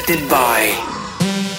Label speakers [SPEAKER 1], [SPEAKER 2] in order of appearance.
[SPEAKER 1] Selected by